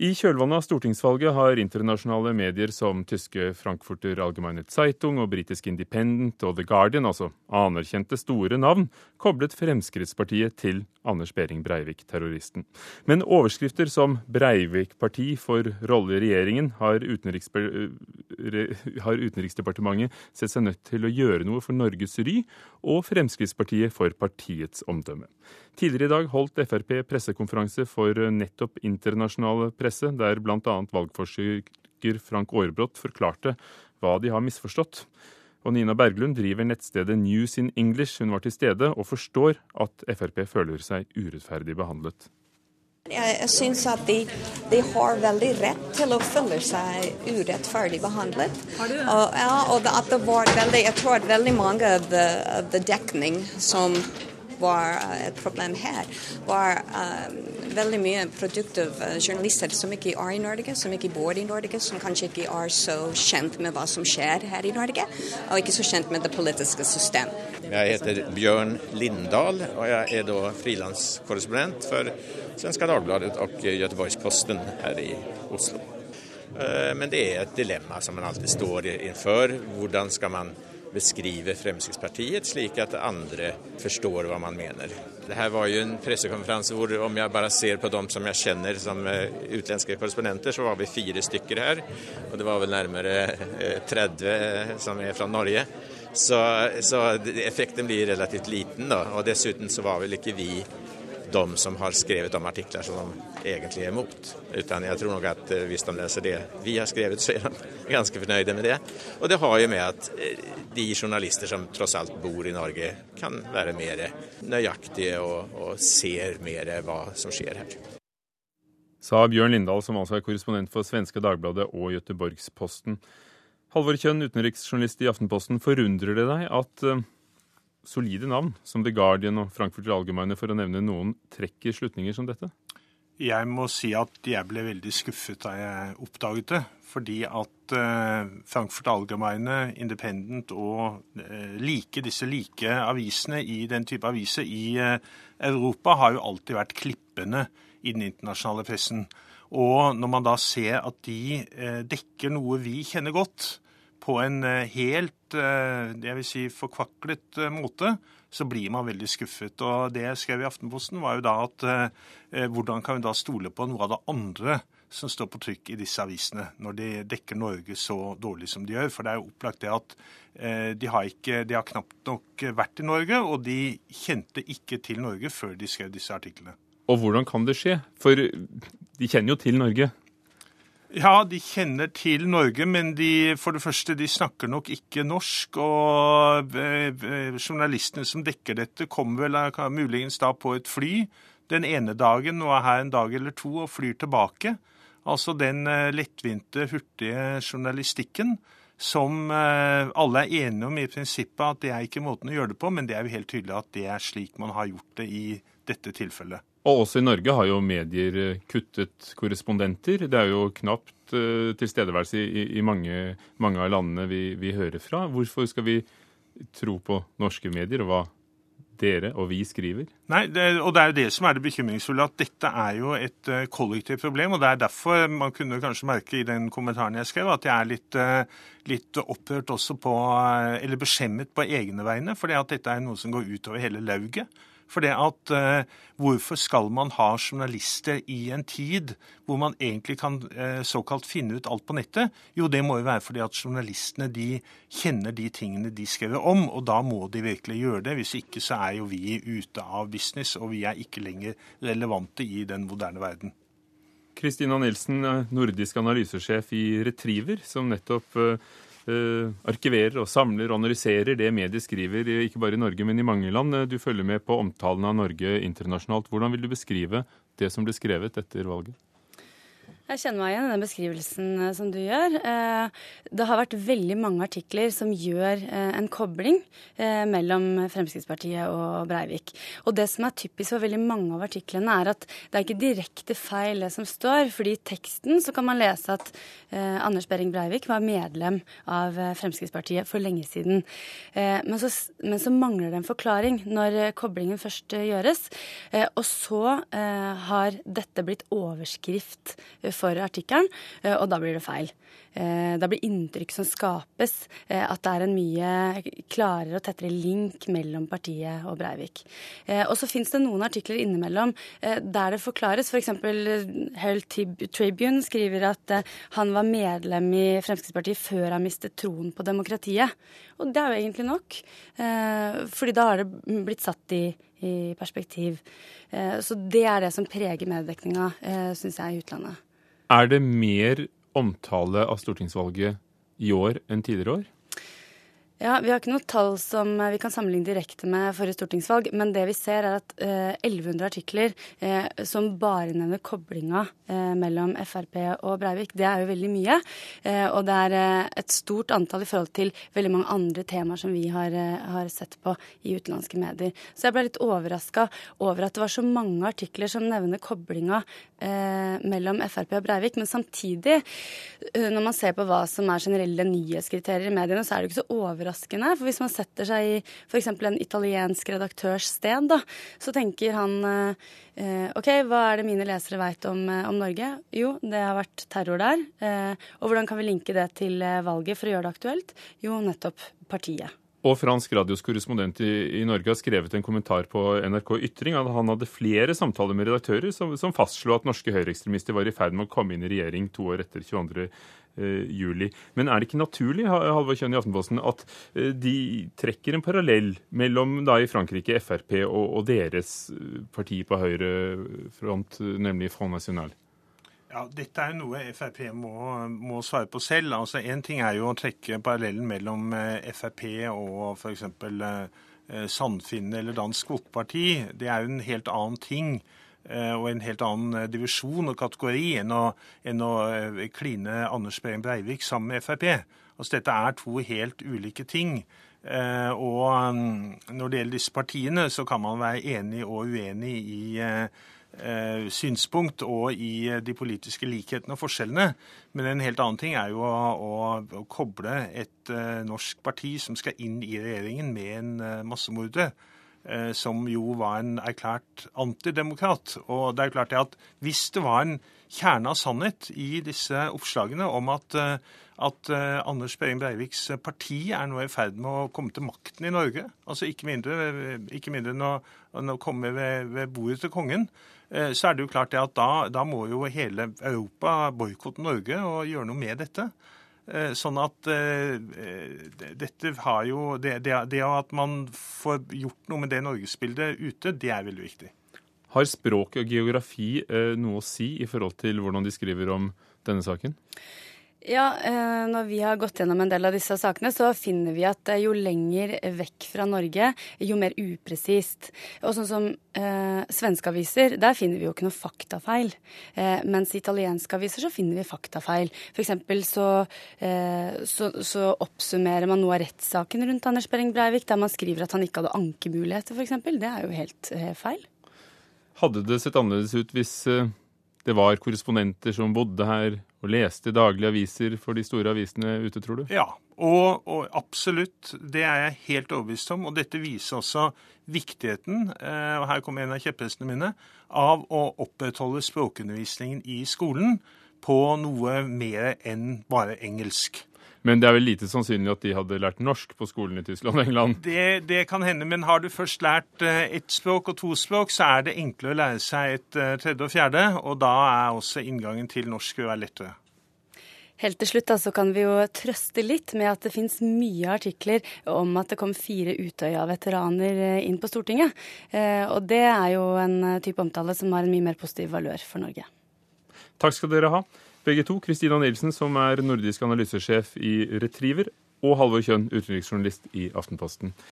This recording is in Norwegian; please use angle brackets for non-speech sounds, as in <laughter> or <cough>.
I kjølvannet av stortingsvalget har internasjonale medier som tyske Frankfurter Allgemeine Zeitung og britiske Independent og The Guardian, altså anerkjente store navn, koblet Fremskrittspartiet til Anders Behring Breivik, terroristen. Men overskrifter som 'Breivik-parti for rolle i regjeringen' har, har Utenriksdepartementet sett seg nødt til å gjøre noe for Norges ry, og Fremskrittspartiet for partiets omdømme. Tidligere i dag holdt Frp pressekonferanse for nettopp internasjonale presse, der bl.a. valgforsker Frank Aarbrot forklarte hva de har misforstått. Og Nina Berglund driver nettstedet News in English. Hun var til stede og forstår at Frp føler seg urettferdig behandlet. Jeg syns at de, de, har veldig rett til å føle seg urettferdig behandlet. Og, ja, og at det var veldig, jeg tror at veldig mange av, the dekning som var eh, et problem her, var um, veldig mye produktive av journalister som ikke er i Norge, som ikke bor i Norge, som kanskje ikke er så kjent med hva som skjer her i Norge, og ikke så kjent med det politiske system. Jeg heter Bjørn Lindahl, og jeg er da frilanskorrespondent for Svenska Dagbladet og Göteborgs-Posten her i Oslo. Eh, men det er et dilemma som man alltid står innenfor. Hvordan skal man beskrive Fremskrittspartiet slik at andre forstår hva man mener. Det her var jo en pressekonferanse hvor om jeg bare ser på dem som jeg kjenner som eh, utenlandske korrespondenter, så var vi fire stykker her. Og det var vel nærmere 30 eh, som er fra Norge. Så, så effekten blir relativt liten, da. Og dessuten så var vel ikke vi de som har skrevet de artikler som de egentlig er imot. Utan jeg tror nok at eh, hvis de leser det vi har skrevet, så er de <laughs> ganske fornøyde med det. Og det har jo med at eh, de journalister som tross alt bor i Norge, kan være mer nøyaktige og, og ser mer hva som skjer her. Sa Bjørn Lindahl, som altså er korrespondent for Svenske Dagbladet og Göteborgsposten. Halvor Kjønn, utenriksjournalist i Aftenposten. Forundrer det deg at eh, solide navn, som The Guardian og Frankfurter Allgemeine, for å nevne noen, trekker slutninger som dette? Jeg må si at jeg ble veldig skuffet da jeg oppdaget det. Fordi at uh, Frankfurt Allgemeine, Independent og uh, like, disse like avisene i den type aviser i uh, Europa har jo alltid vært klippende i den internasjonale pressen. Og når man da ser at de dekker noe vi kjenner godt, på en eh, helt eh, jeg vil si, forkvaklet eh, måte, så blir man veldig skuffet. Og Det jeg skrev i Aftenposten, var jo da at hvordan kan vi da stole på noe av det andre som står på trykk i disse avisene, når de dekker Norge så dårlig som de gjør. For det er jo opplagt det at de har, ikke, de har knapt nok vært i Norge, og de kjente ikke til Norge før de skrev disse artiklene. Og hvordan kan det skje? For de kjenner jo til Norge. Ja, de kjenner til Norge, men de, for det første, de snakker nok ikke norsk. Og eh, eh, journalistene som dekker dette, kommer vel eh, muligens da på et fly den ene dagen og er her en dag eller to og flyr tilbake. Altså den lettvinte, hurtige journalistikken som alle er enige om i prinsippet at det er ikke måten å gjøre det på, men det er jo helt tydelig at det er slik man har gjort det i dette tilfellet. Og også i Norge har jo medier eh, kuttet korrespondenter. Det er jo knapt uh, tilstedeværelse i, i mange, mange, av landene vi, vi, hører fra. Hvorfor skal vi tro på norske medier og hva dere og vi skriver? Nei, det, og det er jo det som er det bekymringsfulle, at dette er jo et uh, kollektivt problem. og Det er derfor man kunne kanskje merke i den kommentaren jeg skrev, at jeg er litt, uh, litt opprørt også på, eller beskjemmet på egne vegne. For dette er noe som går utover hele lauget. For det at eh, Hvorfor skal man ha journalister i en tid hvor man egentlig kan eh, såkalt finne ut alt på nettet? Jo, det må jo være fordi at journalistene de kjenner de tingene de skriver om, og da må de virkelig gjøre det. Hvis ikke så er jo vi ute av business, og vi er ikke lenger relevante i den moderne verden. Kristina Nilsen, nordisk analysesjef i Retriever, som nettopp eh, arkiverer og samler og analyserer det mediet skriver, ikke bare i Norge, men i mange land. Du følger med på omtalen av Norge internasjonalt. Hvordan vil du beskrive det som ble skrevet etter valget? Jeg kjenner meg igjen i den beskrivelsen eh, som du gjør. Eh, det har vært veldig mange artikler som gjør eh, en kobling mellom Fremskrittspartiet og Breivik. Og det som er typisk for veldig mange av artiklene, er at det er ikke direkte feil det som står. fordi i teksten så kan man lese at Anders Behring Breivik var medlem av Fremskrittspartiet for lenge siden. Men så, men så mangler det en forklaring når koblingen først gjøres. Og så har dette blitt overskrift for artikkelen, og da blir det feil. Da blir inntrykk som skapes, at det er en mye klarere og tettere link mellom partiet og Breivik. Og så fins det noen artikler innimellom der det forklares. F.eks. For Herald Tribune skriver at han var medlem i Fremskrittspartiet før han mistet troen på demokratiet. Og det er jo egentlig nok, fordi da har det blitt satt i i perspektiv. Eh, så det er det som preger mediedekninga, eh, syns jeg, i utlandet. Er det mer omtale av stortingsvalget i år enn tidligere år? Ja, Vi har ikke noe tall som vi kan sammenligne direkte med forrige stortingsvalg, men det vi ser er at eh, 1100 artikler eh, som bare nevner koblinga eh, mellom Frp og Breivik, det er jo veldig mye. Eh, og det er eh, et stort antall i forhold til veldig mange andre temaer som vi har, eh, har sett på i utenlandske medier. Så jeg ble litt overraska over at det var så mange artikler som nevner koblinga mellom Frp og Breivik. Men samtidig, når man ser på hva som er generelle nyhetskriterier i mediene, så er det ikke så overraskende overraskende. For hvis man setter seg i f.eks. en italiensk redaktørs sted, da, så tenker han eh, OK, hva er det mine lesere veit om, eh, om, Norge? Jo, det har vært terror der. Eh, og hvordan kan vi linke det til eh, valget for å gjøre det aktuelt? Jo, nettopp partiet. Og Fransk radios korrespondent i, i, Norge har skrevet en kommentar på NRK Ytring at han hadde flere samtaler med redaktører som, som fastslo at norske høyreekstremister var i ferd med å komme inn i regjering to år etter 22. Eh, juli. Men er det ikke naturlig Halvor Kjønn i Aftenposten, at eh, de trekker en parallell mellom da i Frankrike Frp og, og deres eh, parti på høyrefront, nemlig Front National? Ja, Dette er jo noe Frp må, må svare på selv. Altså, Én ting er jo å trekke parallellen mellom Frp og f.eks. Sandfinn eller Dansk Folkeparti. Det er jo en helt annen ting. Eh, og en helt annen eh, divisjon og kategori enn å, enn å eh, kline Anders Behring Breivik sammen med Frp. Altså, dette er to helt ulike ting. Og mm, når det gjelder disse partiene, så kan man være enig og uenig i synspunkt og i de politiske likhetene og forskjellene. Men en helt annen ting er jo å, å, å koble et norsk parti som skal inn i regjeringen med en massemorder Eh, som jo var en erklært antidemokrat. Og det er klart at Hvis det var en kjerne av sannhet i disse oppslagene om at, eh, at eh, Anders Behring Breiviks parti er nå i ferd med å komme til makten i Norge, altså ikke mindre, ikke mindre enn, å, komme ved, ved, bordet til kongen, så er det jo klart at da, da må jo hele Europa boikotte Norge og gjøre noe med dette. Eh, sånn at eh, dette har jo det, det, det, at man får gjort noe med det norgesbildet ute, det er veldig viktig. Har språk og geografi eh, noe å si i forhold til hvordan de skriver om denne saken? Ja, eh, Når vi har gått gjennom en del av disse sakene, så finner vi at jo lenger vekk fra Norge, jo mer upresist. Og sånn som eh, svenske aviser, der finner vi jo ikke noe faktafeil. Eh, mens i italienske aviser så finner vi faktafeil. F.eks. Så, eh, så, så oppsummerer man noe av rettssaken rundt Anders Behring Breivik, der man skriver at han ikke hadde ankemuligheter, f.eks. Det er jo helt eh, feil. Hadde det sett annerledes ut hvis eh, det var korrespondenter som bodde her og leste daglige aviser for de store avisene ute, tror du? Ja, og, og absolutt. Det er jeg helt overbevist om. Og dette viser også viktigheten, eh, og her kommer en av kjepphestene mine, av å opprettholde språkundervisningen i skolen på noe mer enn bare engelsk. Men det er vel lite sannsynlig at de hadde lært norsk på skolen i Tyskland og England? Det, det kan hende, men har du først lært uh, ett språk og to språk, så er det enklere å lære seg et uh, tredje og fjerde, og da er også inngangen til norsk være lettere. Helt til slutt altså, kan vi jo trøste litt med at det fins mye artikler om at det kom fire Utøya-veteraner eh, inn på Stortinget. Eh, og det er jo en type omtale som har en mye mer positiv valør for Norge. Takk skal dere ha begge to. Kristina Nilsen, som er nordisk analysesjef i Retriever, og Halvor Kjønn, utenriksjournalist i Aftenposten.